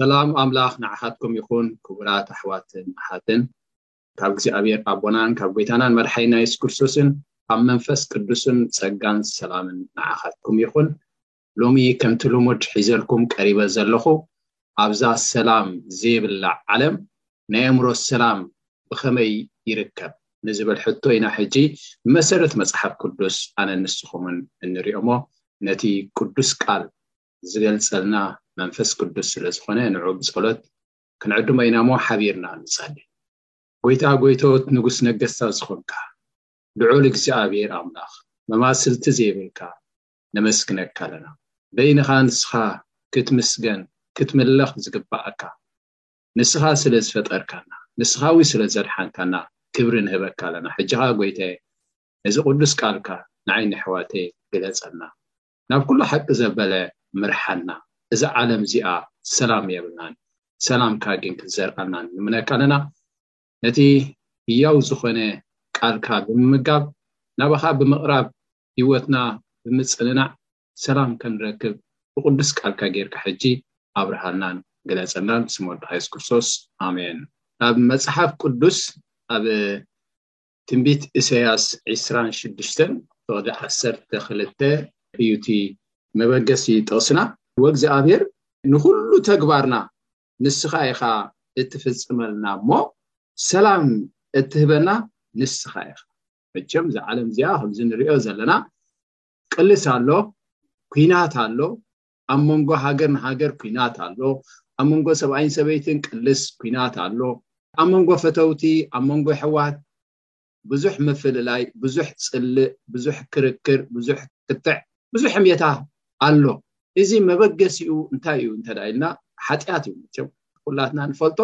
ሰላም ኣምላኽ ንዓኻትኩም ይኹን ክቡራት ኣሕዋትን ኣሓትን ካብ እግዚኣብሔር ኣቦናን ካብ ጎይታናን መድሓኒና የሱስ ክርስቶስን ካብ መንፈስ ቅዱስን ጸጋን ሰላምን ንዓኻትኩም ይኹን ሎሚ ከምቲ ልሙድ ሒዘልኩም ቀሪበ ዘለኹ ኣብዛ ሰላም ዘይብላ ዓለም ናይ ኣእምሮ ሰላም ብኸመይ ይርከብ ንዝብል ሕቶ ኢና ሕጂ መሰረት መፅሓፍ ቅዱስ ኣነ ንስኹምን እንሪኦ እሞ ነቲ ቅዱስ ቃል ዝገልፀልና መንፈስ ቅዱስ ስለ ዝኾነ ንዑ ብፀሎት ክንዕድሞ ኢና እሞ ሓቢርና ንጸሊ ጎይታ ጎይቶት ንጉስ ነገስታት ዝኾንካ ልዑል እግዚኣብሔር ኣምላኽ መማስልቲ ዘይብልካ ነመስግነካ ኣለና በይንኻ ንስኻ ክትምስገን ክትምለኽ ዝግባኣካ ንስኻ ስለ ዝፈጠርካና ንስኻ ዊ ስለ ዘድሓንካና ክብሪ ንህበካ ኣለና ሕጂኻ ጎይታየ ነዚ ቅዱስ ቃልካ ንዓይ ንሕዋተይ ግለጸልና ናብ ኩሉ ሓቂ ዘበለ ምርሓና እዛ ዓለም እዚኣ ሰላም የብልናን ሰላምካ ግን ክትዘርኣናን ንምነካ ኣለና ነቲ ህያው ዝኾነ ቃልካ ብምምጋብ ናባኻ ብምቕራብ ህይወትና ብምጽንናዕ ሰላም ከንረክብ ብቅዱስ ቃልካ ጌርካ ሕጂ ኣብርሃልናን ግለጸልናን ስም ወድኻ የሱስ ክርስቶስ ኣሜን ኣብ መጽሓፍ ቅዱስ ኣብ ትንቢት እሰያስ ዕስራን ሽዱሽተን ፍቕዲ ዓሰርተ ክልተ እዩ እቲ መበገሲ ጥቕስና ወእግዚኣብሔር ንኹሉ ተግባርና ንስኻ ኢኻ እትፍጽመልና እሞ ሰላም እትህበና ንስኻ ኢኻ መቸም እዚ ዓለም እዚኣ ከምዚ ንሪኦ ዘለና ቅልስ ኣሎ ኩናት ኣሎ ኣብ መንጎ ሃገር ንሃገር ኩናት ኣሎ፣ ኣብ መንጎ ሰብኣይን ሰበይትን ቅልስ ኩናት ኣሎ፣ ኣብ መንጎ ፈተውቲ ኣብ መንጎ ሕዋት ብዙሕ ምፍልላይ ብዙሕ ጽልእ ብዙሕ ክርክር ብዙሕ ክትዕ ብዙሕ ሕምየታ ኣሎ። እዚ መበገሲኡ እንታይ እዩ እንተ ኢልና ሓጢኣት እዩ መቸም ኩላትና ንፈልጦ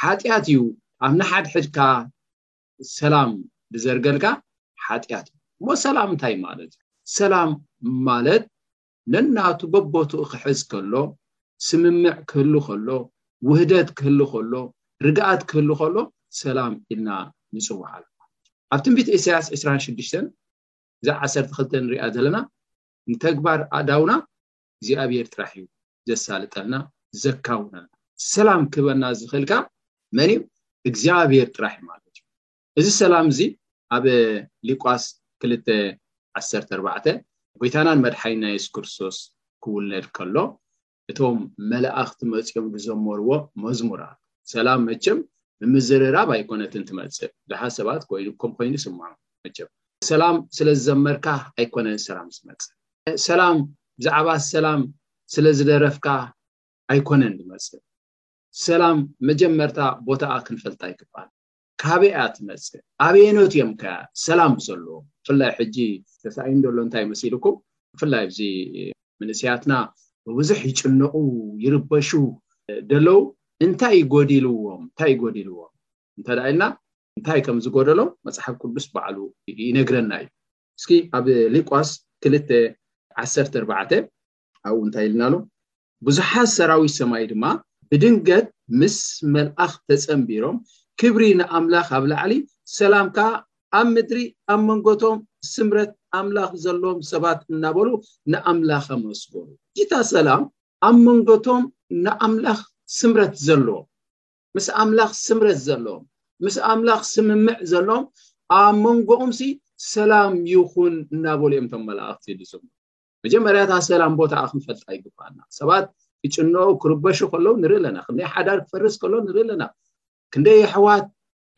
ሓጢኣት እዩ ኣብ ንሓድሕድካ ሰላም ዝዘርገልካ ሓጢኣት እዩ እሞ ሰላም እንታይ ማለት እዩ ሰላም ማለት ነናቱ በቦትኡ ክሕዝ ከሎ፣ ስምምዕ ክህሉ ከሎ፣ ውህደት ክህሉ ከሎ፣ ርግኣት ክህሉ ከሎ ሰላም ኢልና ንጽውዓሉ። ኣብ ትንቢት ኢሳያስ ዕስራን ሽዱሽተን እዛ ዓሰርተ ክልተ ንሪኣ ዘለና ንተግባር ኣእዳውና እግዚኣብሔር ጥራሕ እዩ ዘሳልጠልና ዘካውነና ሰላም ክህበና ዝኽእል ከኣ መን እዩ እግዚኣብሔር ጥራሕ እዩ ማለት እዩ እዚ ሰላም እዚ ኣብ ሊቋስ ክልተ ዓሰርተ ኣርባዕተ ጎይታናን መድሓኒና የሱስ ክርስቶስ ክውለድ ከሎ እቶም መላእኽቲ መጺኦም ዝዘመርዎ መዝሙር ኣሎ። ሰላም መቸም ብምዝርራብ ኣይኮነትን ትመጽእ ድሓ ሰባት ኮይኑ ከም ኮይኑ ይስምዖም መቸም ሰላም ስለ ዝዘመርካ ኣይኮነን ሰላም ዝመጽእ ሰላም ብዛዕባ ሰላም ስለ ዝደረፍካ ኣይኮነን ዝመጽእ ሰላም መጀመርታ ቦታኣ ክንፈልጣ ይግባል። ካበይ እያ ትመፅእ ኣበየኖት እዮም ከ ሰላም ዘሎ ብፍላይ ሕጂ ተሳኢኑ ዘሎ እንታይ መሲልኩም ብፍላይ ኣብዚ መንእሰያትና ብብዙሕ ይጭነቑ ይርበሹ ደለው እንታይ ይጎዲልዎም እንታይ ይጎዲልዎም እንተ ኢልና እንታይ ከም ዝጎደሎም መፅሓፍ ቅዱስ ባዕሉ ይነግረና እዩ እስኪ ኣብ ሊቋስ ክልተ ዓሰርተ ኣርባዕተ ኣብኡ እንታይ ኢልና ኣሎ ብዙሓት ሰራዊት ሰማይ ድማ ብድንገት ምስ መልኣኽ ተጸንቢሮም ክብሪ ንኣምላኽ ኣብ ላዕሊ ሰላም ከዓ ኣብ ምድሪ ኣብ መንጎቶም ስምረት ኣምላኽ ዘለዎም ሰባት እናበሉ ንኣምላኽ ኣመስገኑ ጌታ ሰላም ኣብ መንጎቶም ንኣምላኽ ስምረት ዘለዎም ምስ ኣምላኽ ስምረት ዘለዎም ምስ ኣምላኽ ስምምዕ ዘለዎም ኣብ መንጎኦም ሲ ሰላም ይኹን እናበሉ እዮም እቶም መላእኽቲ ድዘምሩ መጀመርያ እታ ሰላም ቦታኣ ክንፈልጣ ይግባኣና ሰባት ክጭነኡ ክርበሹ ከለዉ ንርኢ ኣለና ክንደይ ሓዳር ክፈርስ ከሎ ንርኢ ኣለና ክንደይ ኣሕዋት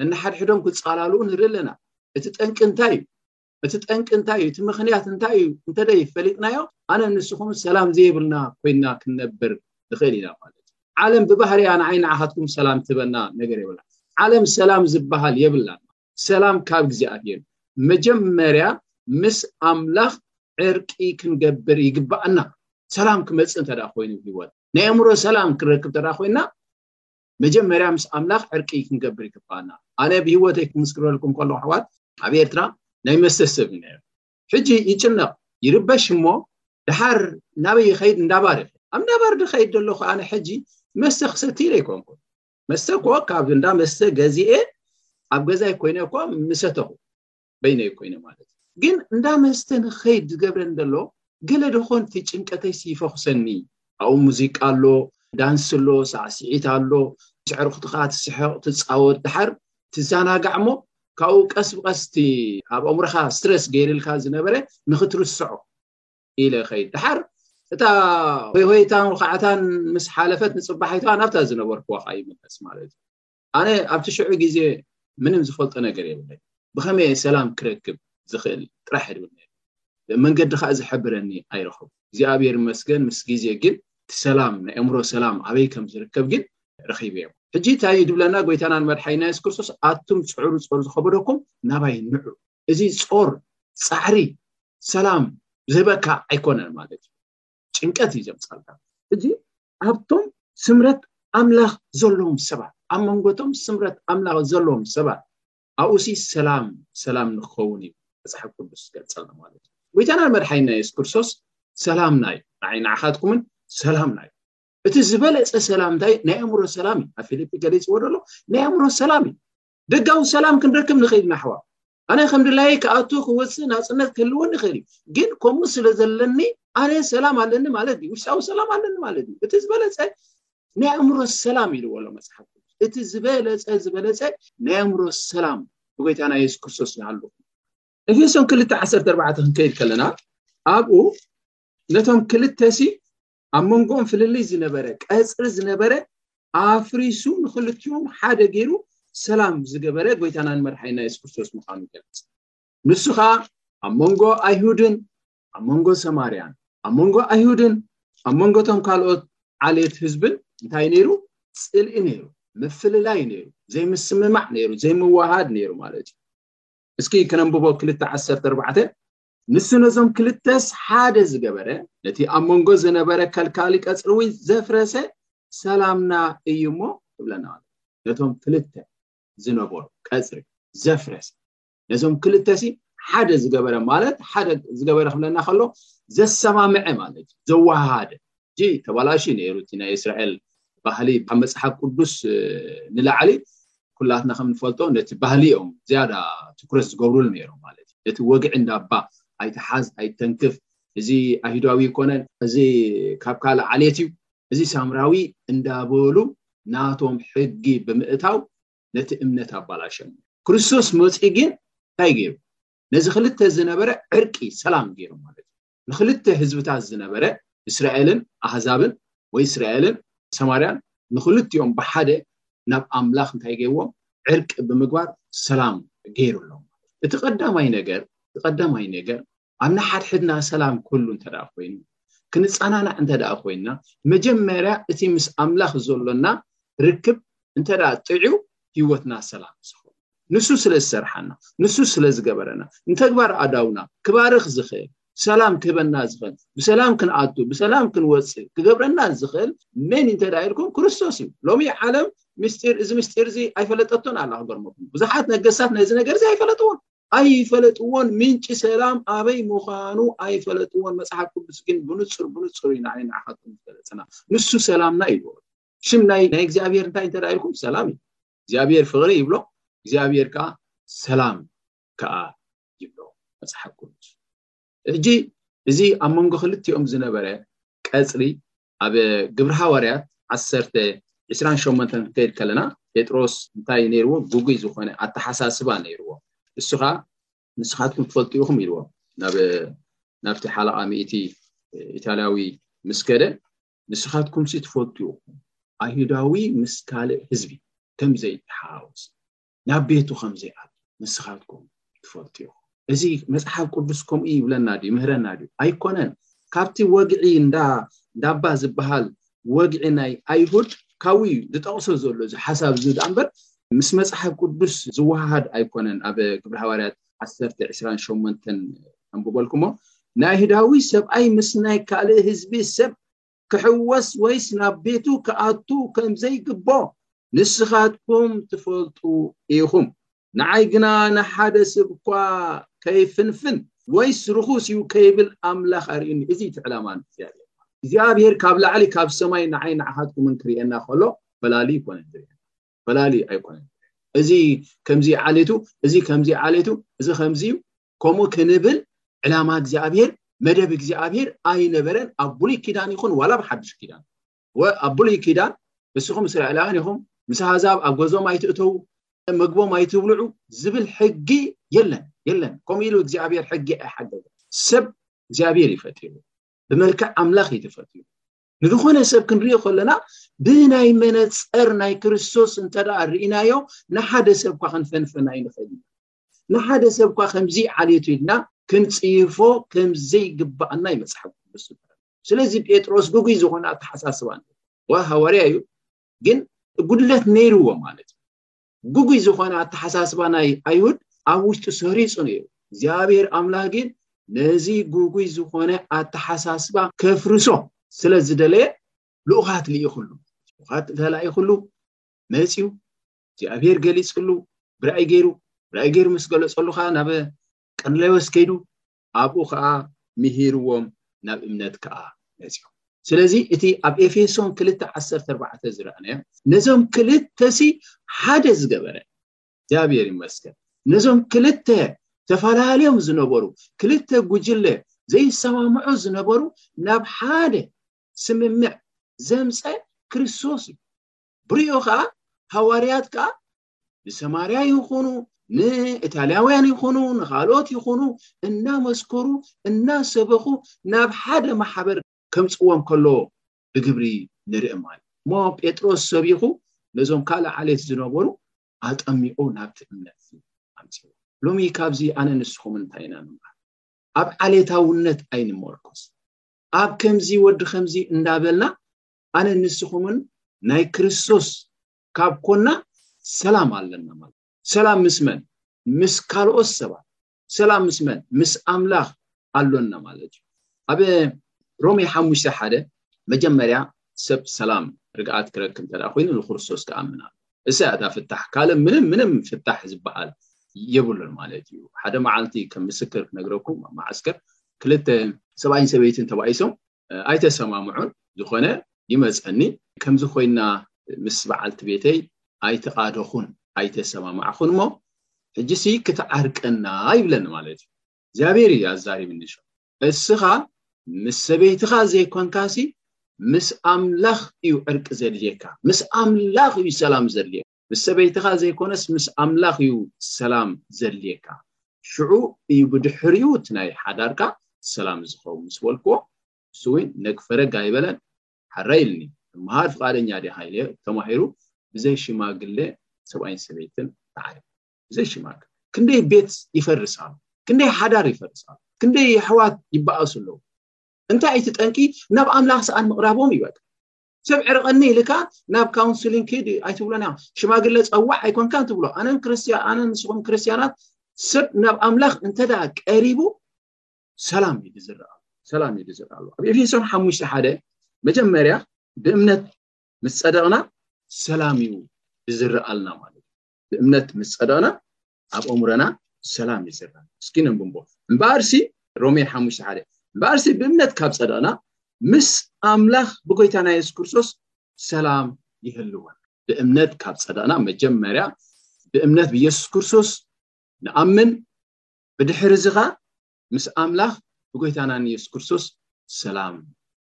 ነንሓድሕዶም ክፃላልኡ ንርኢ ኣለና እቲ ጠንቂ እንታይ እዩ እቲ ጠንቂ እንታይ እዩ እቲ ምክንያት እንታይ እዩ እንተደይ ፈሊጥናዮ ኣነ ንስኹም ሰላም ዘይብልና ኮይና ክንነብር ንኽእል ኢና ማለት እዩ ዓለም ብባህርያ ንዓይ ንዓኻትኩም ሰላም ትበና ነገር የብላ ዓለም ሰላም ዝበሃል የብላን ሰላም ካብ እግዚኣብሔር መጀመርያ ምስ ኣምላኽ ዕርቂ ክንገብር ይግባኣና ሰላም ክመጽእ እንተ ደኣ ኮይኑ ህይወት ናይ ኣእምሮ ሰላም ክንረክብ እንተ ደኣ ኮይና መጀመርያ ምስ ኣምላኽ ዕርቂ ክንገብር ይግባኣና ኣነ ብህይወተይ ክምስክረልኩም ከሎ ኣሕዋት ኣብ ኤርትራ ናይ መስተ ሰብ ነይረ ሕጂ ይጭነቕ ይርበሽ እሞ ድሓር ናበይ ይኸይድ እንዳባር ይኸ ኣብ እንዳባር ድኸይድ ደለኹ ኣነ ሕጂ መስተ ክሰቲ ኢለ ኣይኮንኩን መስተ እኮ ካብ እንዳ መስተ ገዚኤ ኣብ ገዛይ ኮይነ እኮ ምሰተኹ በይነይ ኮይነ ማለት ግን እንዳ መስተ ንኸይድ ዝገብረን ዘሎ ገለ ደኾን እቲ ጭንቀተይሲ ይፈኹሰኒ ኣብኡ ሙዚቃ ኣሎ ዳንስ ኣሎ ሳዕስዒት ኣሎ ምስ ዕርኽትኻ ትስሕቕ ትፃወት ድሓር ትዘናጋዕ እሞ ካብኡ ቀስ ብቀስ እቲ ኣብ ኣእምሮኻ ስትረስ ገይርልካ ዝነበረ ንኽትርስዖ ኢለ ይኸይድ ድሓር እታ ሆይሆይታን ውካዕታን ምስ ሓለፈት ንፅባሒታ ናብታ ዝነበርክዋ ከዓ ይመለስ ማለት እዩ ኣነ ኣብቲ ሽዑ ግዜ ምንም ዝፈልጦ ነገር የብለይ ብከመይ ሰላም ክረክብ ዝኽእል ጥራሕ ድብል መንገዲ ከዓ ዝሕብረኒ ኣይረኸቡ እግዚኣብሔር መስገን ምስ ግዜ ግን እቲ ሰላም ናይ እምሮ ሰላም ኣበይ ከም ዝርከብ ግን ረኺበ እዮም ሕጂ እንታይ ድብለና ጎይታናን መድሓይና የሱስ ክርስቶስ ኣቱም ፅዕሩ ፀሩ ዝኸበደኩም ናባይ ንዑ እዚ ጾር ጻዕሪ ሰላም ዝህበካ ኣይኮነን ማለት እዩ ጭንቀት እዩ ዘምጻልካ እዚ ኣብቶም ስምረት ኣምላኽ ዘለዎም ሰባት ኣብ መንጎቶም ስምረት ኣምላኽ ዘለዎም ሰባት ኣብኡሲ ሰላም ሰላም ንክኸውን እዩ መፅሓፍ ቅዱስ ዝገልፀልና ማለት እዩ ጎይታና መድሓይና የሱስ ክርስቶስ ሰላምና እዩ ንዓይ ንዓኻትኩምን ሰላምና እዩ እቲ ዝበለፀ ሰላም እንታይ ናይ ኣእምሮ ሰላም እዩ ኣብ ፊልጲ ገሊፅዎ ደሎ ናይ ኣእምሮ ሰላም እዩ ደጋዊ ሰላም ክንረክብ ንኽእል ኢና ኣሕዋ ኣነ ከም ድላየ ክኣቱ ክወፅእ ናፅነት ክህልወኒ ይኽእል እዩ ግን ከምኡ ስለ ዘለኒ ኣነ ሰላም ኣለኒ ማለት እዩ ውሽጣዊ ሰላም ኣለኒ ማለት እዩ እቲ ዝበለፀ ናይ ኣእምሮ ሰላም ኢልዎ ኣሎ መፅሓፍ እቲ ዝበለፀ ዝበለፀ ናይ ኣእምሮ ሰላም ብጎይታና የሱስ ክርስቶስ ይሃሉ ኤፌሶን ክልተ ዓሰርተ ኣርባዕተ ክንከይድ ከለና ኣብኡ ነቶም ክልተ ሲ ኣብ መንጎኦም ፍልልይ ዝነበረ ቀፅሪ ዝነበረ ኣፍሪሱ ንክልቲኦም ሓደ ገይሩ ሰላም ዝገበረ ጎይታናን መድሓኒና የሱስ ክርስቶስ ምዃኑ ይገልፅ ንሱ ከዓ ኣብ መንጎ ኣይሁድን ኣብ መንጎ ሰማርያን ኣብ መንጎ ኣይሁድን ኣብ መንጎቶም ካልኦት ዓሌት ህዝብን እንታይ ነይሩ ፅልኢ ነይሩ ምፍልላይ ነይሩ ዘይምስምማዕ ነይሩ ዘይምዋሃድ ነይሩ ማለት እዩ እስኪ ክነንብቦ ክልተ ዓሰርተ ኣርባዕተ ንሱ ነዞም ክልተስ ሓደ ዝገበረ ነቲ ኣብ መንጎ ዝነበረ ከልካሊ ቀፅሪ እውን ዘፍረሰ ሰላምና እዩ እሞ ትብለና ማለት ነቶም ክልተ ዝነበሩ ቀፅሪ ዘፍረሰ ነዞም ክልተ ሲ ሓደ ዝገበረ ማለት ሓደ ዝገበረ ክብለና ከሎ ዘሰማምዐ ማለት እዩ ዘወሃሃደ ሕጂ ተባላሽዩ ነይሩ እቲ ናይ እስራኤል ባህሊ ካብ መፅሓፍ ቅዱስ ንላዕሊ ኩላትና ከም ንፈልጦ ነቲ ባህሊ እዮም ዝያዳ ትኩረት ዝገብሩሉ ነይሮም ማለት እዩ ነቲ ወግዒ እንዳባ ኣይትሓዝ ኣይተንክፍ እዚ ኣይሁዳዊ ይኮነን እዚ ካብ ካልእ ዓሌት እዩ እዚ ሳምራዊ እንዳበሉ ናቶም ሕጊ ብምእታው ነቲ እምነት ኣባላሸም ክርስቶስ መፂኡ ግን እንታይ ገይሩ ነዚ ክልተ ዝነበረ ዕርቂ ሰላም ገይሩ ማለት እዩ ንክልተ ህዝብታት ዝነበረ እስራኤልን ኣህዛብን ወይ እስራኤልን ሰማርያን ንክልቲኦም ብሓደ ናብ ኣምላኽ እንታይ ገይዎም ዕርቂ ብምግባር ሰላም ገይሩሎም እቲ ቀዳማይ ነገር እቲ ቀዳማይ ነገር ኣብ ንሓድሕድና ሰላም ኩሉ እንተ ደኣ ኮይኑ ክንጸናናዕ እንተ ደኣ ኮይና መጀመርያ እቲ ምስ ኣምላኽ ዘሎና ርክብ እንተ ደኣ ጥዑ ህይወትና ሰላም ዝኸውን ንሱ ስለ ዝሰርሓና ንሱ ስለ ዝገበረና ንተግባር ኣዳውና ክባርኽ ዝኽእል ሰላም ክህበና ዝኽእል ብሰላም ክንኣቱ ብሰላም ክንወፅእ ክገብረና ዝኽእል መን እንተ ዳ ኢልኩም ክርስቶስ እዩ ሎሚ ዓለም ምስጢር እዚ ምስጢር እዚ ኣይፈለጠቶን ኣላ ክገርመኩም ብዙሓት ነገስታት ነዚ ነገር እዚ ኣይፈለጥዎን ኣይፈለጥዎን ምንጪ ሰላም ኣበይ ምዃኑ ኣይፈለጥዎን መፅሓፍ ቅዱስ ግን ብንፁር ብንፁር ኢና ኣይ ንዓኻትኩም ዝገለፀና ንሱ ሰላምና እዩ ሽም ናይ እግዚኣብሄር እንታይ እንተ ኢልኩም ሰላም እዩ እግዚኣብሔር ፍቅሪ ይብሎ እግዚኣብሔር ከዓ ሰላም ከዓ ይብሎ መፅሓፍ ቅዱስ ሕጂ እዚ ኣብ መንጎ ክልቲኦም ዝነበረ ቀፅሪ ኣብ ግብሪ ሃዋርያት ዓሰርተ ዕስራን ሸሞንተን ክንከይድ ከለና ጴጥሮስ እንታይ ነይርዎ ጉጉይ ዝኾነ ኣተሓሳስባ ነይርዎ እሱ ከዓ ንስኻትኩም ትፈልጡ ኢኹም ኢልዎ ናብ ናብቲ ሓለቓ ሚእቲ ኢታልያዊ ምስ ከደ ንስኻትኩምሲ ትፈልጡ ኢኹም ኣይሁዳዊ ምስ ካልእ ህዝቢ ከም ዘይተሓዋወስ፣ ናብ ቤቱ ኸም ዘይኣቱ ንስኻትኩም ትፈልጡ ኢኹም። እዚ መጽሓፍ ቅዱስ ከምኡ ይብለና ድዩ ይምህረና ድዩ? ኣይኮነን። ካብቲ ወግዒ እንዳ እንዳባ ዝበሃል ወግዒ ናይ ኣይሁድ ካብኡ እዩ ዝጠቕሶ ዘሎ እዚ ሓሳብ እዚ ደኣ እምበር ምስ መጽሓፍ ቅዱስ ዝወሃሃድ ኣይኮነን። ኣብ ግብረ ሃዋርያት ዓሰርተ ዕስራን ሸሞንተን ኣንብበልኩሞ ናይህዳዊ ሰብኣይ ምስ ናይ ካልእ ህዝቢ ሰብ ክሕወስ ወይስ ናብ ቤቱ ክኣቱ ከምዘይግቦ ንስኻትኩም ትፈልጡ ኢኹም ንዓይ ግና ንሓደ ስብኳ ከይፍንፍን ወይስ ርኹስ እዩ ከይብል ኣምላኽ ኣርእዩኒ እዚ እቲ ዕላማ ንእግዚኣብሔር እግዚኣብሔር ካብ ላዕሊ ካብ ሰማይ ንዓይ ንዓኻትኩምን ክርእየና ከሎ ፈላሊ ይኮነ ዝርእየና ፈላሊ ኣይኮነን እዚ ከምዚ ዓሌቱ እዚ ከምዚ ዓሌቱ እዚ ከምዚ እዩ ከምኡ ክንብል ዕላማ እግዚኣብሄር መደብ እግዚኣብሄር ኣይነበረን ኣብ ብሉይ ኪዳን ይኹን ዋላ ኣብ ሓድሽ ኪዳን ኣብ ብሉይ ኪዳን ንስኹም እስራኤላውያን ኢኹም ምስ ኣህዛብ ኣብ ገዞም ኣይትእተዉ መግቦም ኣይትብልዑ ዝብል ሕጊ የለን የለን ከምኡ ኢሉ እግዚኣብሄር ሕጊ ኣይሓደገ ሰብ እግዚኣብሄር ይፈጢሩ ብመልክዕ ኣምላኽ እዩ ተፈጢሩ ንዝኾነ ሰብ ክንሪኦ ከለና ብናይ መነፀር ናይ ክርስቶስ እንተ ርኢናዮ ንሓደ ሰብ እኳ ክንፈንፈን ኣይንኽእል ኢና ንሓደ ሰብ እኳ ከምዚ ዓልየቱ ኢልና ክንፅይፎ ከምዘይግባኣና ዩ መፅሓፍ ቅዱስ ስለዚ ጴጥሮስ ጉጉይ ዝኾነ ኣተሓሳስባ ዋ ሃዋርያ እዩ ግን ጉድለት ነይርዎ ማለት እዩ ግጉይ ዝኾነ ኣተሓሳስባ ናይ ኣይሁድ ኣብ ውሽጡ ሰሪጹ ነይሩ። እግዚኣብሔር ኣምላኽ ግን ነዚ ግጉይ ዝኾነ ኣተሓሳስባ ከፍርሶ ስለ ዝደለየ ልኡኻት ልኢኹሉ። ልኡኻት ተላኢኹሉ መጺኡ እግዚኣብሔር ገሊጽሉ ብራእይ ገይሩ ብራእይ ገይሩ ምስ ገለጸሉ ከኣ ናብ ቀርኔሌዎስ ከይዱ ኣብኡ ከኣ ምሂርዎም ናብ እምነት ከኣ መጽዮም። ስለዚ እቲ ኣብ ኤፌሶን ክልተ ዓሰርተ ኣርባዕተ ዝረኣናዮ ነዞም ክልተሲ ሓደ ዝገበረ እግዚኣብሔር ይመስገን ነዞም ክልተ ተፈላለዮም ዝነበሩ ክልተ ጉጅለ ዘይሰማምዑ ዝነበሩ ናብ ሓደ ስምምዕ ዘምፀ ክርስቶስ እዩ። ብሪኦ ከዓ ሃዋርያት ከዓ ንሰማርያ ይኹኑ ንእታልያውያን ይኹኑ ንኻልኦት ይኹኑ እናመስከሩ እናሰበኹ ናብ ሓደ ማሕበር ከምፅዎም ከሎ ብግብሪ ንርኢ ማለት እሞ ጴጥሮስ ሰቢኹ ነዞም ካልእ ዓሌት ዝነበሩ ኣጠሚቑ ናብቲ እምነት ኣምፅዎ ሎሚ ካብዚ ኣነ ንስኹም እንታይ ኢና ንምሃር ኣብ ዓሌታውነት ኣይንመርኮስ ኣብ ከምዚ ወዲ ከምዚ እንዳበልና ኣነ ንስኹምን ናይ ክርስቶስ ካብ ኮና ሰላም ኣለና ማለት ሰላም ምስ መን ምስ ካልኦት ሰባት ሰላም ምስ መን ምስ ኣምላኽ ኣሎና ማለት እዩ ኣብ ሮሜ ሓሙሽተ ሓደ መጀመርያ ሰብ ሰላም ርግኣት ክረክብ እንተ ኮይኑ ንክርስቶስ ክኣምን ኣሎ እሳ እታ ፍታሕ ካልእ ምንም ምንም ፍታሕ ዝበሃል የብሉን ማለት እዩ ሓደ መዓልቲ ከም ምስክር ክነግረኩም ኣብ መዓስከር ክልተ ሰብኣይን ሰበይትን ተባኢሶም ኣይተሰማምዑን ዝኾነ ይመፀኒ ከምዚ ኮይና ምስ በዓልቲ ቤተይ ኣይተቓደኹን ኣይተሰማማዕኹን እሞ ሕጂሲ ክትዓርቀና ይብለኒ ማለት እዩ እግዚኣብሔር እዩ ኣዛሪብኒ ሸ እስኻ ምስ ሰበይትኻ ዘይኮንካሲ ምስ ኣምላኽ እዩ ዕርቂ ዘድልየካ ምስ ኣምላኽ እዩ ሰላም ዘድልየ ምስ ሰበይትኻ ዘይኮነስ ምስ ኣምላኽ እዩ ሰላም ዘድልየካ ሽዑ እዩ ብድሕሪኡ እቲ ናይ ሓዳርካ ሰላም ዝኸውን ምስ በልክዎ ንሱ እውን ነግ ፈረግ ኣይበለን ሓራይ ኢልኒ ክመሃር ፍቓደኛ ዲኻ ኢለዮ ተማሂሩ ብዘይ ሽማግለ ሰብኣይን ሰበይትን ተዓሪቑ ብዘይ ሽማግለ ክንደይ ቤት ይፈርስ ኣሎ ክንደይ ሓዳር ይፈርስ ኣሎ ክንደይ የሕዋት ይበኣሱ ኣለዉ እንታይ እቲ ጠንቂ ናብ ኣምላኽ ሰኣን ምቕራቦም እዩ በቃ ሰብ ዕርቐኒ ኢልካ ናብ ካውንስሊንግ ኪድ ኣይትብሎን እዮም ሽማግለ ፀዋዕ ኣይኮንካን ትብሎ ኣነን ክርስትያ ኣነን ንስኹም ክርስትያናት ሰብ ናብ ኣምላኽ እንተዳ ቀሪቡ ሰላም እዩ ዝዝርኣ ሰላም እዩ ዝዝርኣ ኣሎ ኣብ ኤፌሶን ሓሙሽተ ሓደ መጀመርያ ብእምነት ምስ ፀደቕና ሰላም እዩ ዝዝርኣልና ማለት እዩ ብእምነት ምስ ጸደቕና ኣብ ኣእምሮና ሰላም እዩ ዘለና እስኪ ነንብቦ እምበኣርሲ ሮሜ ሓሙሽተ ሓደ እምበኣርሲ ብእምነት ካብ ጸደቕና ምስ ኣምላኽ ብጎይታና የሱስ ክርስቶስ ሰላም ይህልወን ብእምነት ካብ ጸደቕና መጀመርያ ብእምነት ብየሱስ ክርስቶስ ንኣምን ብድሕሪ እዚ ኸ ምስ ኣምላኽ ብጎይታና ንየሱስ ክርስቶስ ሰላም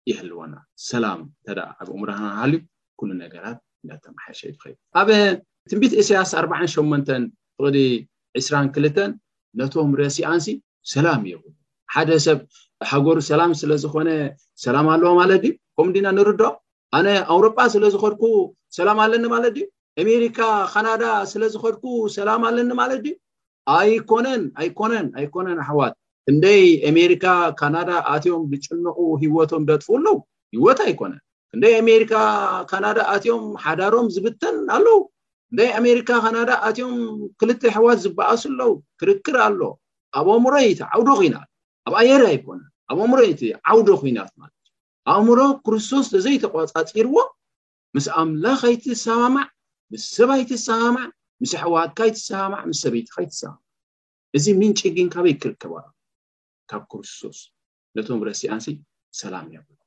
ይህልወና። ሰላም እንተደኣ ኣብ እምሮና ሃልዩ ኩሉ ነገራት እንዳተመሓየሸ ይኸይድ። ኣብ ትንቢት ኢሳያስ ኣርባዓን ሸሞንተን ፍቕዲ ዕስራን ክልተን ነቶም ረሲኣንሲ ሰላም ይኹን ሓደ ሰብ ሃገሩ ሰላም ስለ ዝኾነ ሰላም ኣለዎ ማለት ድዩ ከምኡ ዲና ንርዶ ኣነ ኣውሮጳ ስለ ዝኸድኩ ሰላም ኣለኒ ማለት ድዩ ኣሜሪካ ካናዳ ስለ ዝኸድኩ ሰላም ኣለኒ ማለት ድዩ ኣይኮነን ኣይኮነን ኣይኮነን ኣሕዋት ክንደይ ኣሜሪካ ካናዳ ኣትዮም ዝጭነቑ ሂወቶም ደጥፉ ኣለዉ ሂወት ኣይኮነን ክንደይ ኣሜሪካ ካናዳ ኣትዮም ሓዳሮም ዝብተን ኣለዉ ክንደይ ኣሜሪካ ካናዳ ኣትዮም ክልተ ኣሕዋት ዝበኣሱ ኣለዉ ክርክር ኣሎ ኣብ ኣእምሮ እዩ ዓውዲ ኩናት ኣብ ኣየር ኣይኮነን ኣብ ኣእምሮ እቲ ዓውዲ ኩናት ማለት ኣእምሮ ክርስቶስ ተዘይተቆፃፂርዎ ምስ ኣምላኽ ኣይትሰማማዕ፣ ምስ ሰብ ኣይትሰማማዕ፣ ምስ ኣሕዋትካ ኣይትሰማማዕ፣ ምስ ሰበይትኻ ኣይትሰማማዕ። እዚ ምንጪ ግን ካበይ ክርከብ ኣሎ? ካብ ክርስቶስ። ነቶም ረሲኣንሲ ሰላም የብሎ።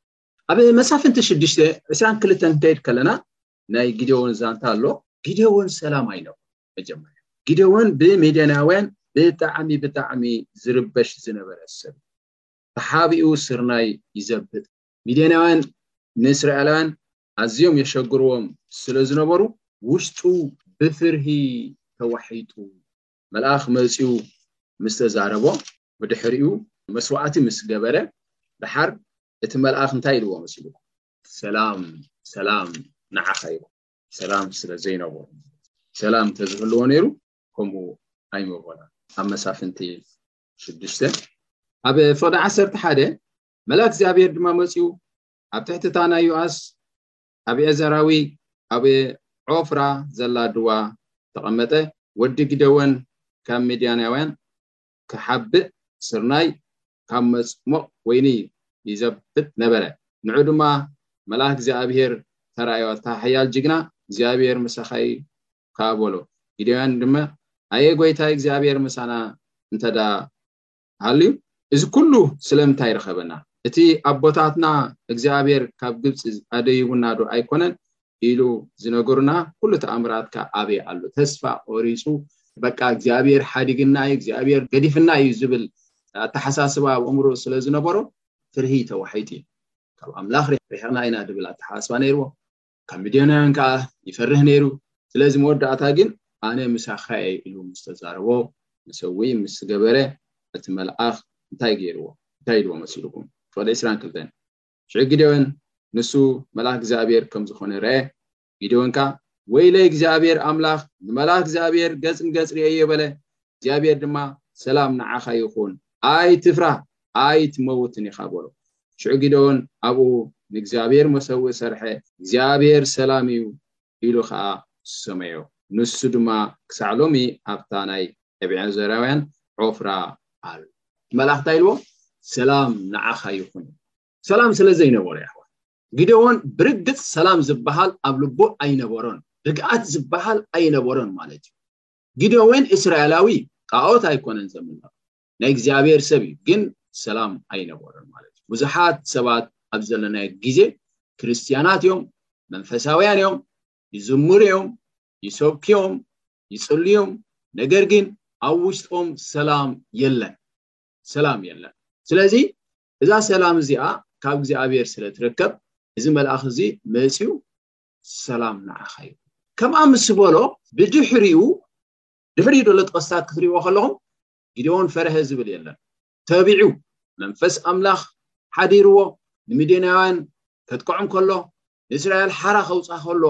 ኣብ መሳፍንቲ ሽዱሽተ ዕስራን ክልተን ክንከይድ ከለና ናይ ጊደዎን ዛንታ ኣሎ። ጊደዎን ሰላም ኣይነበሮ መጀመርያ። ጊደዎን ብሜድያናውያን ብጣዕሚ ብጣዕሚ ዝርበሽ ዝነበረ ሰብ ብሓቢኡ ስርናይ ይዘብጥ ሚድያናውያን ንእስራኤላውያን ኣዝዮም የሸግርዎም ስለ ዝነበሩ ውሽጡ ብፍርሂ ተዋሒጡ መልኣኽ መጺኡ ምስ ተዛረቦ ብድሕሪኡ መስዋእቲ ምስ ገበረ ደሓር እቲ መልኣኽ እንታይ ኢልዎ መሲልኩም? ሰላም ሰላም ንዓኻ ይኹን ሰላም ስለ ዘይነበሮ ሰላም እንተዝህልዎ ነይሩ ከምኡ ኣይምበሎን ኣብ መሳፍንቲ ሽዱሽተ ኣብ ፍቕዲ ዓሰርተ ሓደ መልኣክ እግዚኣብሔር ድማ መፅኡ ኣብ ትሕቲ እታ ናይ ዮኣስ ኣብዔዘራዊ ኣብ ዖፍራ ዘላ ድዋ ተቐመጠ ወዲ ግደወን ካብ ሚድያናውያን ክሓብእ ስርናይ ካብ መፅሞቕ ወይኒ ይዘብጥ ነበረ ንዑ ድማ መልኣክ እግዚኣብሔር ተራእዮ ኣታ ሓያል ጅግና እግዚኣብሔር ምሳኻይ ከዓ በሎ ግደውያን ድማ ኣየ ጎይታይ እግዚኣብሔር ምሳና እንተዳ ሃልዩ እዚ ኩሉ ስለምንታይ ረኸበና? እቲ ኣቦታትና እግዚኣብሔር ካብ ግብጺ ኣደይቡና ዶ ኣይኮነን ኢሉ ዝነገሩና ኩሉ ተኣምራት ከ ኣበይ ኣሎ? ተስፋ ቆሪጹ በቃ እግዚኣብሔር ሓዲግና እዩ እግዚኣብሔር ገዲፍና እዩ ዝብል ኣተሓሳስባ ኣብ ኣእምሮ ስለ ዝነበሮ ፍርሂ ተዋሒጡ እዩ ካብ ኣምላኽ ርሒቕና ኢና ድብል ኣተሓሳስባ ነይርዎ። ካብ ሚድዮናውያን ከዓ ይፈርህ ነይሩ ስለዚ መወዳእታ ግን ኣነ ምሳካ እየ ኢሉ ምስ ተዛረቦ መሰውኢ ምስ ገበረ እቲ መልኣኽ እንታይ ገይርዎ እንታይ ኢልዎ መሲልኩም ፍቅዲ ዕስራን ክልተን ሽዑ ጊዴዎን ንሱ መልኣኽ እግዚኣብሔር ከም ዝኾነ ረኤ ጊዴዎን ከዓ ወይለይ እግዚኣብሔር ኣምላኽ ንመልኣኽ እግዚኣብሔር ገጽ ንገጽ ርእየዮ በለ እግዚኣብሄር ድማ ሰላም ንዓኻ ይኹን፣ ኣይትፍራህ፣ ኣይትመውትን ኢኻ በሎ። ሽዑ ጊዴዎን ኣብኡ ንእግዚኣብሄር መሰውኢ ሰርሐ፣ እግዚኣብሄር ሰላም እዩ ኢሉ ኸኣ ሰመዮ። ንሱ ድማ ክሳዕ ሎሚ ኣብታ ናይ ኤብዔዘራውያን ዖፍራ ኣሎ። መልኣኽ እንታይ ኢልዎ? ሰላም ንዓኻ ይኹን። ሰላም ስለ ዘይነበሮ የሕዋት፣ ጊዴዎን ብርግጽ ሰላም ዝበሃል ኣብ ልቡ ኣይነበሮን፣ ርግኣት ዝበሃል ኣይነበሮን ማለት እዩ። ጊደዎን እስራኤላዊ ጣኦት ኣይኮነን ዘምልኽ ናይ እግዚኣብሔር ሰብ እዩ ግን ሰላም ኣይነበሮን ማለት እዩ ብዙሓት ሰባት ኣብ ዘለናዮ ግዜ ክርስትያናት እዮም መንፈሳውያን እዮም ይዝምሩ እዮም ይሰብኩ እዮም ይጽልዩ እዮም ነገር ግን ኣብ ውሽጦም ሰላም የለን ሰላም የለን ስለዚ እዛ ሰላም እዚኣ ካብ እግዚኣብሔር ስለ ትርከብ እዚ መልኣኽ እዚ መፅኡ ሰላም ንዓኻ ይኹን ከምኣ ምስ በሎ ብድሕሪኡ ድሕሪኡ ደሎ ጥቐስታት ክትሪእዎ ከለኹም ጊዴዎን ፈርሀ ዝብል የለን ተቢዑ መንፈስ ኣምላኽ ሓዲርዎ ንምዴናውያን ከጥቅዖም ከሎ ንእስራኤል ሓራ ከውፃ ከሎ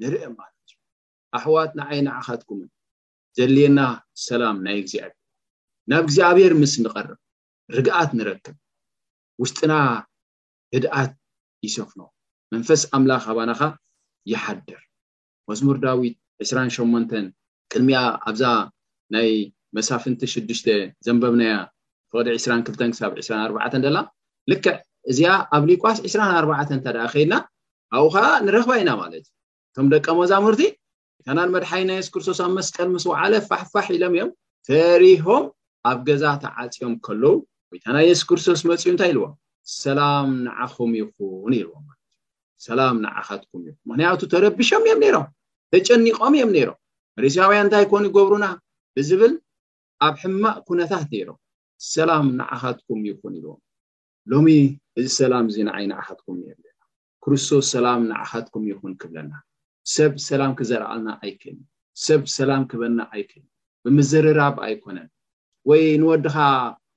ንርኢ ማለት እዩ ኣሕዋት ንዓይ ንዓኻትኩምን ዘድልየና ሰላም ናይ እግዚኣብሔር ናብ እግዚኣብሔር ምስ ንቐርብ ርግኣት ንረክብ ውሽጥና ህድኣት ይሰፍኖ መንፈስ ኣምላኽ ኣባና ኸኣ ይሓድር። መዝሙር ዳዊት ዕስራን ሸሞንተን ቅድሚኣ ኣብዛ ናይ መሳፍንቲ ሽዱሽተ ዘንበብናያ ፍቕዲ ዕስራን ክልተን ክሳብ ዕስራን ኣርባዕተን ደላ ልክዕ እዚኣ ኣብ ሊቋስ ዕስራን ኣርባዕተን እንተ ደኣ ከይድና ኣብኡ ኸኣ ንረኽባ ኢና ማለት እዩ እቶም ደቀ መዛሙርቲ ታናን መድሓይና የሱስ ክርስቶስ ኣብ መስቀል ምስ ወዓለ ፋሕፋሕ ኢሎም እዮም ፈሪሆም ኣብ ገዛ ተዓፅዮም ከለዉ ጎይታና የሱስ ክርስቶስ መፅኡ እንታይ ኢልዎም ሰላም ንዓኹም ይኹን ኢልዎም ማለት እዩ ሰላም ንዓኻትኩም ይኹን ምክንያቱ ተረብሾም እዮም ነይሮም ተጨኒቆም እዮም ነይሮም ፈሪሳውያን እንታይ ኮኑ ይገብሩና ብዝብል ኣብ ሕማቅ ኩነታት ነይሮም ሰላም ንዓኻትኩም ይኹን ኢልዎም ሎሚ እዚ ሰላም እዚ ንዓይ ንዓኻትኩም የብለና ክርስቶስ ሰላም ንዓኻትኩም ይኹን ክብለና ሰብ ሰላም ክዘርኣልና ኣይክእልን ሰብ ሰላም ክበና ኣይክእልን ብምዝርራብ ኣይኮነን ወይ ንወድኻ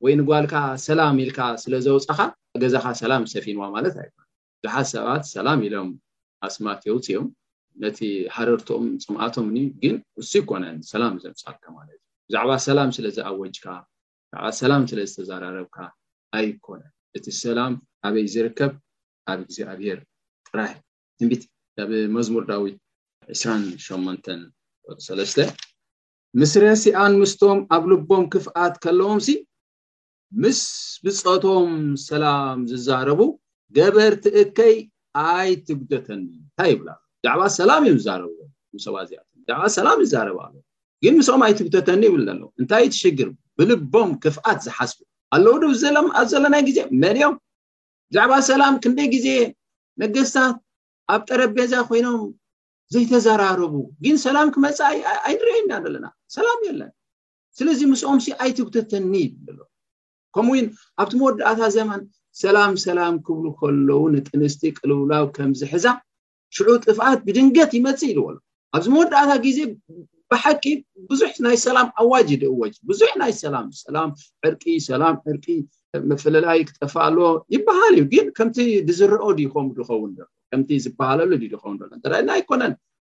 ወይ ንጓልካ ሰላም ኢልካ ስለ ዘውፃኻ ገዛኻ ሰላም ሰፊንዋ ማለት ኣይኮነ ብዙሓት ሰባት ሰላም ኢሎም ኣስማት የውፅኦም ነቲ ሃረርትኦም ፅምኣቶም ግን እሱ ይኮነን ሰላም ዘምፃልካ ማለት እዩ ብዛዕባ ሰላም ስለ ዝኣወጅካ ብዛዕባ ሰላም ስለ ዝተዘራረብካ ኣይኮነን እቲ ሰላም ኣበይ ዝርከብ ኣብ እግዚኣብሔር ጥራይ። ትንቢት ኣብ መዝሙር ዳዊት ዕስራን ሸሞንተን ቁጽሪ ሰለስተ ምስ ረሲኣን ምስቶም ኣብ ልቦም ክፍኣት ከለዎምሲ ምስ ብጾቶም ሰላም ዝዛረቡ ገበርቲ እከይ ኣይትጉተተኒ እንታይ ይብላ ብዛዕባ ሰላም እዮም ዝዛረቡ ሰባ እዚኣ ብዛዕባ ሰላም ይዛረብ ኣሎ ግን ምስኦም ኣይትጉተተኒ ይብል ዘሎ እንታይ እዩ ትሽግር ብልቦም ክፍኣት ዝሓስቡ ኣለዉ ዶ ኣብ ዘለናይ ግዜ መን እዮም ብዛዕባ ሰላም ክንደይ ግዜ ነገስታት ኣብ ጠረጴዛ ኮይኖም ዘይተዘራረቡ ግን ሰላም ክመፅእ ኣይንሪኦ ኢና ዘለና ሰላም የለን ስለዚ ምስኦም ሲ ኣይትጉተተኒ ይብሎ ከምኡ ውን ኣብቲ መወዳእታ ዘመን ሰላም ሰላም ክብሉ ከለዉ ንጥንስቲ ቅልውላው ከም ዝሕዛ ሽዑ ጥፍኣት ብድንገት ይመፅእ ኢልዎ ኣሎ ኣብዚ መወዳእታ ግዜ ብሓቂ ብዙሕ ናይ ሰላም ኣዋጅ እዩ ድእወጅ ብዙሕ ናይ ሰላም ሰላም ዕርቂ ሰላም ዕርቂ ምፍልላይ ክጠፍእ ኣለዎ ይበሃል እዩ ግን ከምቲ ዝዝረኦ ድዩ ከምኡ ዝኸውን ዘሎ ከምቲ ዝበሃለሉ ድዩ ዝኸውን ዘሎ እንተ ኢልና ኣይኮነን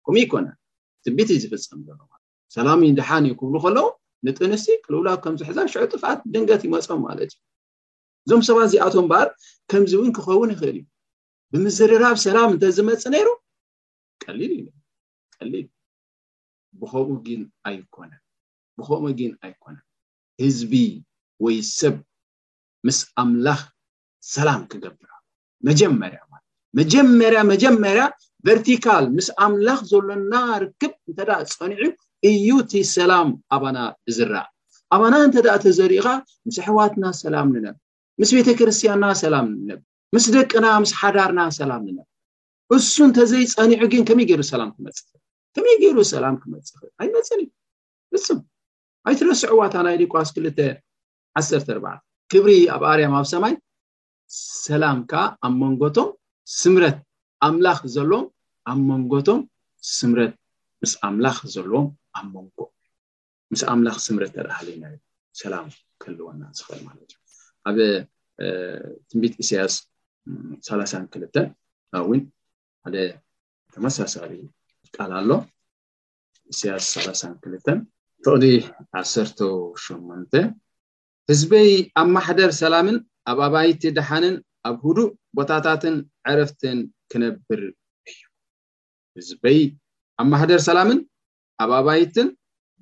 ከምኡ ይኮነን ትንቢት እዩ ዝፍፀም ዘሎ ሰላም እዩ ድሓን እዩ ክብሉ ከለዉ ንጥንስቲ ቅልውላ ከም ዝሕዛ ሽዑ ጥፍኣት ድንገት ይመፆም ማለት እዩ እዞም ሰባት እዚኣቶም እምበኣር ከምዚ እውን ክኸውን ይኽእል እዩ ብምዝርራብ ሰላም እንተዝመፅ ነይሩ ቀሊል እዩ ቀሊል ብከምኡ ግን ኣይኮነን ብከምኡ ግን ኣይኮነን ህዝቢ ወይ ሰብ ምስ ኣምላኽ ሰላም ክገብራ መጀመርያ ማለት መጀመርያ መጀመርያ ቨርቲካል ምስ ኣምላኽ ዘሎና ርክብ እንተ ፀኒዑ እዩ እቲ ሰላም ኣባና ዝዝራእ ኣባና እንተ ተዘሪእኻ ምስ ኣሕዋትና ሰላም ንነብ ምስ ቤተ ክርስትያንና ሰላም ንነብ ምስ ደቅና ምስ ሓዳርና ሰላም ንነ እሱ እንተዘይ ጸኒዑ ግን ከመይ ገይሩ ሰላም ክመጽእ ከመይ ገይሩ ሰላም ክመጽእ ይኽእል ኣይመጽን እዩ ፍጹም ኣይትረስዕዋ እታ ናይ ሊቋስ ክልተ ዓሰርተ ኣርባዕተ ክብሪ ኣብ ኣርያም ኣብ ሰማይ ሰላም ከዓ ኣብ መንጎቶም ስምረት ኣምላኽ ዘለዎም ኣብ መንጎቶም ስምረት ምስ ኣምላኽ ዘለዎም ኣብ መንጎ ምስ ኣምላኽ ስምረት እንተ ሃልይናዮ ሰላም ክህልወና ዝኽእል ማለት እዩ ኣብ ትንቢት ኢሳያስ ሰላሳን ክልተ እውን ሓደ ተመሳሳሊ ቃል ኣሎ ኢሳያስ ሰላሳን ክልተን ፍቕዲ ዓሰርተ ሸሞንተ ህዝበይ ኣብ ማሕደር ሰላምን ኣብ ኣባይቲ ደሓንን ኣብ ህዱእ ቦታታትን ዕረፍትን ክነብር እዩ ህዝበይ ኣብ ማሕደር ሰላምን ኣብ ኣባይትን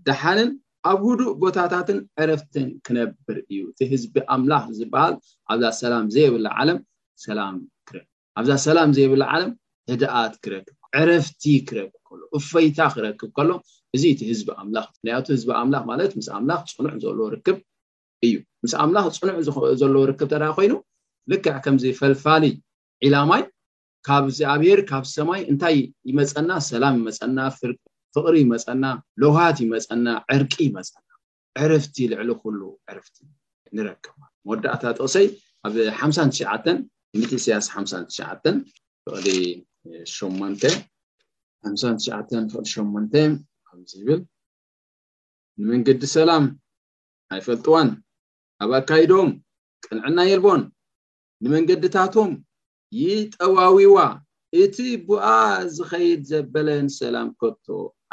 ደሓንን ኣብ ህዱእ ቦታታትን ዕረፍትን ክነብር እዩ እቲ ህዝቢ ኣምላኽ ዝበሃል ኣብዛ ሰላም ዘይብላ ዓለም ሰላም ክረክብ ኣብዛ ሰላም ዘይብላ ዓለም ህድኣት ክረክብ ዕረፍቲ ክረክብ ከሎ እፈይታ ክረክብ ከሎ እዚ እቲ ህዝቢ ኣምላኽ ምክንያቱ ህዝቢ ኣምላኽ ማለት ምስ ኣምላኽ ፅኑዕ ዘለዎ ርክብ እዩ ምስ ኣምላኽ ፅኑዕ ዘለዎ ርክብ ተዳ ኮይኑ ልክዕ ከምዚ ፈልፋሊ ዒላማይ ካብ እግዚኣብሔር ካብ ሰማይ እንታይ ይመፀና ሰላም ይመፀና ፍቅሪ ይመፀና ለውሃት ይመፀና ዕርቂ ይመፀና ዕርፍቲ ልዕሊ ኩሉ ዕርፍቲ ንረክብ መወዳእታ ጥቕሰይ ኣብ ሓምሳን ትሽዓተን ትንቢት ኢሳያስ ሓምሳን ትሽዓተን ፍቕዲ ሸሞንተ ሓምሳን ትሽዓተን ፍቕዲ ሸሞንተ ከምዚ ይብል ንመንገዲ ሰላም ኣይፈልጥዋን ኣብ ኣካይዶም ቅንዕና የልቦን ንመንገድታቶም ይጠዋዊዋ እቲ ቡኣ ዝኸይድ ዘበለን ሰላም ከቶ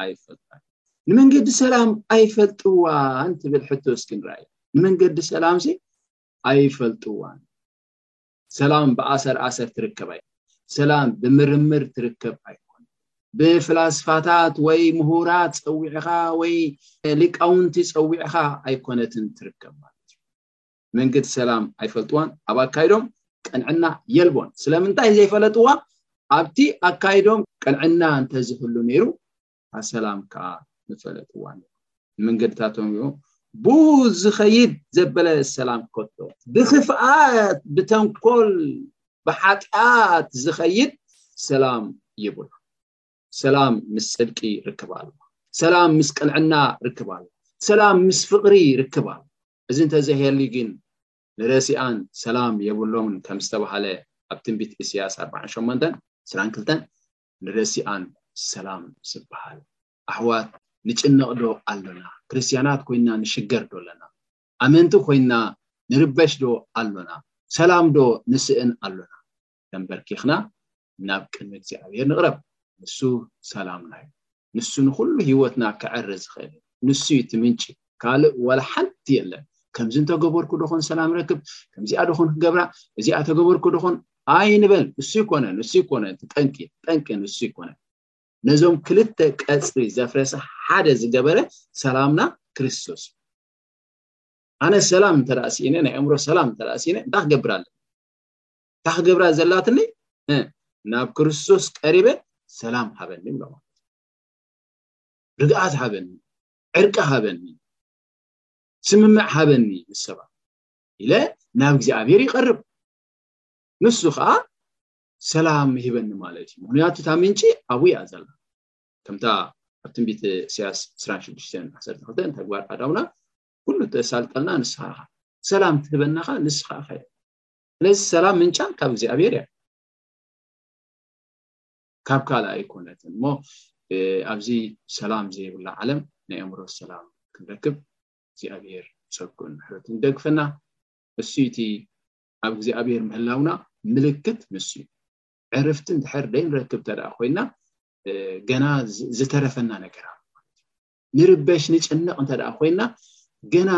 ኣይፈልጣን ንመንገዲ ሰላም ኣይፈልጥዋን ትብል ሕቶ እስኪ ንርኣይ ንመንገዲ ሰላም ሲ ኣይፈልጥዋን ሰላም ብኣሰር ኣሰር ትርከብ ኣይ ሰላም ብምርምር ትርከብ ኣይኮነ ብፍላስፋታት ወይ ምሁራት ፀዊዕኻ ወይ ሊቃውንቲ ፀዊዕኻ ኣይኮነትን ትርከብ ማለት እዩ መንገዲ ሰላም ኣይፈልጥዋን ኣብ ኣካይዶም ቅንዕና የልቦን ስለምንታይ ዘይፈለጥዋ ኣብቲ ኣካይዶም ቅንዕና እንተዝህሉ ነይሩ ኣሰላም ከዓ ምፈለጥዋ ንመንገድታቶም ዩ ብኡ ዝኸይድ ዘበለ ሰላም ከቶ ብክፍኣት ብተንኮል ብሓጢኣት ዝኸይድ ሰላም ይብሉ ሰላም ምስ ፅድቂ ርክብ ኣሎ ሰላም ምስ ቅንዕና ርክብ ኣሎ ሰላም ምስ ፍቕሪ ርክብ ኣሎ እዚ እንተዘይሀልዩ ግን ንረሲኣን ሰላም የብሎምን ከም ዝተባህለ ኣብ ትንቢት ኢሰያስ ኣርብዓን ሸሞንተን ዕስራን ክልተን ንረሲኣን ሰላም ዝበሃል ኣሕዋት ንጭነቅ ዶ ኣሎና ክርስትያናት ኮይና ንሽገር ዶ ኣለና ኣመንቲ ኮይና ንርበሽ ዶ ኣሎና ሰላም ዶ ንስእን ኣሎና ተንበርኪኽና ናብ ቅድሚ እግዚኣብሔር ንቕረብ ንሱ ሰላምና እዩ ንሱ ንኹሉ ህይወትና ክዕሪ ዝኽእል ንሱ እዩ እቲ ምንጪ ካልእ ዋላ ሓንቲ የለን ከምዚ እንተገበርኩ ዶኾን ሰላም ረክብ ከምዚኣ ዶኾን ክገብራ እዚኣ ተገበርኩ ዶኾን ኣይንበል ንሱ ይኮነ ንሱ ይኮነ እቲ ጠንቂ ጠንቂ ንሱ ይኮነ ነዞም ክልተ ቀፅሪ ዘፍረሰ ሓደ ዝገበረ ሰላምና ክርስቶስ እዩ ኣነ ሰላም እንተደኣ ስኢነ ናይ ኣእምሮ ሰላም እንተደኣ ስኢነ እንታይ ክገብር ኣለኒ እታ ክገብራ ዘላትኒ ናብ ክርስቶስ ቀሪበ ሰላም ሃበኒ ብሎ ማለት ርግኣት ሃበኒ ዕርቂ ሃበኒ ስምምዕ ሃበኒ ምስ ሰባት ኢለ ናብ እግዚኣብሔር ይቐርብ ንሱ ከዓ ሰላም ይህበኒ ማለት እዩ ምክንያቱ እታ ምንጪ ኣብኡ እያ ዘላ ከምታ ኣብ ትንቢት እሰያስ 2612 ተግባር ኣዳውና ኩሉ ተሳልጠልና ንስኻ ኢኻ ሰላም ትህበናኻ ንስኻ ኢኻ ስለዚ ሰላም ምንጫ ካብ እግዚኣብሔር እያ ካብ ካልእ ኣይኮነትን እሞ ኣብዚ ሰላም ዘይብላ ዓለም ናይ ኣእምሮ ሰላም ክንረክብ እግዚኣብሔር ፀጉን ምሕረቱን ይደግፈና እሱ እቲ ኣብ እግዚኣብሔር ምህላውና ምልክት ንሱ እዩ ዕርፍቲ እንድሕር ዘይንረክብ ተደኣ ኮይና ገና ዝተረፈና ነገር ኣሎ ማለት እዩ ንርበሽ ንጭነቕ እንተ ደኣ ኮይና ገና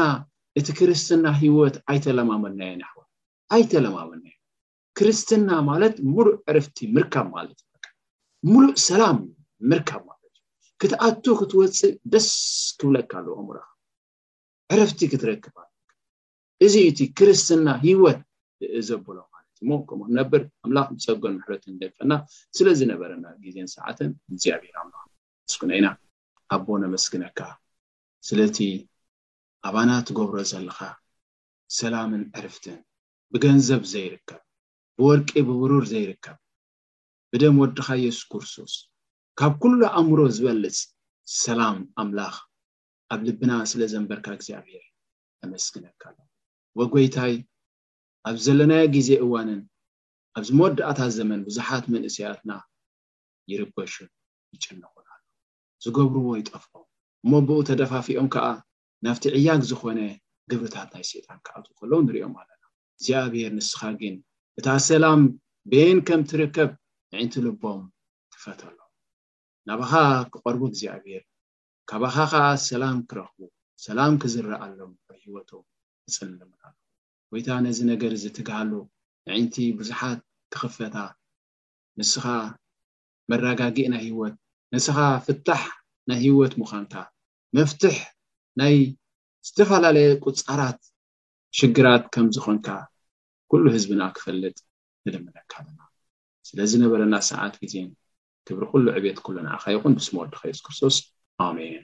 እቲ ክርስትና ህይወት ኣይተለማመድናዮን ኣሕዋት ኣይተለማመድናዮ ክርስትና ማለት ሙሉእ ዕርፍቲ ምርካብ ማለት እዩ በቃ ሙሉእ ሰላም ምርካብ ማለት እዩ ክትኣቱ ክትወፅእ ደስ ክብለካ ኣለዎ ኣእምሮኻ ዕረፍቲ ክትረክብ ኣለካ እዚ እቲ ክርስትና ህይወት ዘብሎ ማለት እዩ እሞ ከምኡ ነብር ኣምላኽ ብፀጎን ምሕረትን ደቀና ስለ ዝነበረና ግዜን ሰዓትን እግዚኣብሔር ኣምላኽ ምስኩነ ኢና ኣቦ ነመስግነካ ስለቲ ኣባና ትገብሮ ዘለኻ ሰላምን ዕርፍትን ብገንዘብ ዘይርከብ ብወርቂ ብብሩር ዘይርከብ ብደም ወድኻ ኢየሱስ ኩርሱስ ካብ ኩሉ ኣእምሮ ዝበልጽ ሰላም ኣምላኽ ኣብ ልብና ስለ ዘንበርካ እግዚኣብሔር ነመስግነካ ኣሎ ወጎይታይ ኣብ ዘለናዮ ግዜ እዋንን ኣብዚ መወዳእታ ዘመን ብዙሓት መንእሰያትና ይርበሹን ይጭነቑን ኣለዉ። ዝገብርዎ ይጠፍኦም እሞ ብኡ ተደፋፊኦም ከኣ ናብቲ ዕያግ ዝኾነ ግብርታት ናይ ሰይጣን ክኣትዉ ከለዉ ንርእዮም ኣለና። እግዚኣብሄር ንስኻ ግን እታ ሰላም በየን ከም ትርከብ ኣዒንቲ ልቦም ክፈተሎም። ናባኻ ክቐርቡ እግዚኣብሄር ካባኻ ከኣ ሰላም ክረኽቡ ሰላም ክዝረኣሎም ኣብ ህይወቶም እጽልምን ኣለኹ። ጎይታ ነዚ ነገር እዚ ትግሃሉ ኣዒንቲ ብዙሓት ክኽፈታ ንስኻ መራጋጊእ ናይ ህይወት ንስኻ ፍታሕ ናይ ህይወት ምዃንካ መፍትሕ ናይ ዝተፈላለየ ቁጻራት ሽግራት ከም ዝኾንካ ኩሉ ህዝብና ክፈልጥ ንልምነካ ኣለና ስለ ዝነበረና ሰዓት ግዜን ክብሪ ኩሉ ዕቤት ኩሉ ንዓኻ ይኹን ብስም ወድኻ የሱስ ክርስቶስ ኣሜን።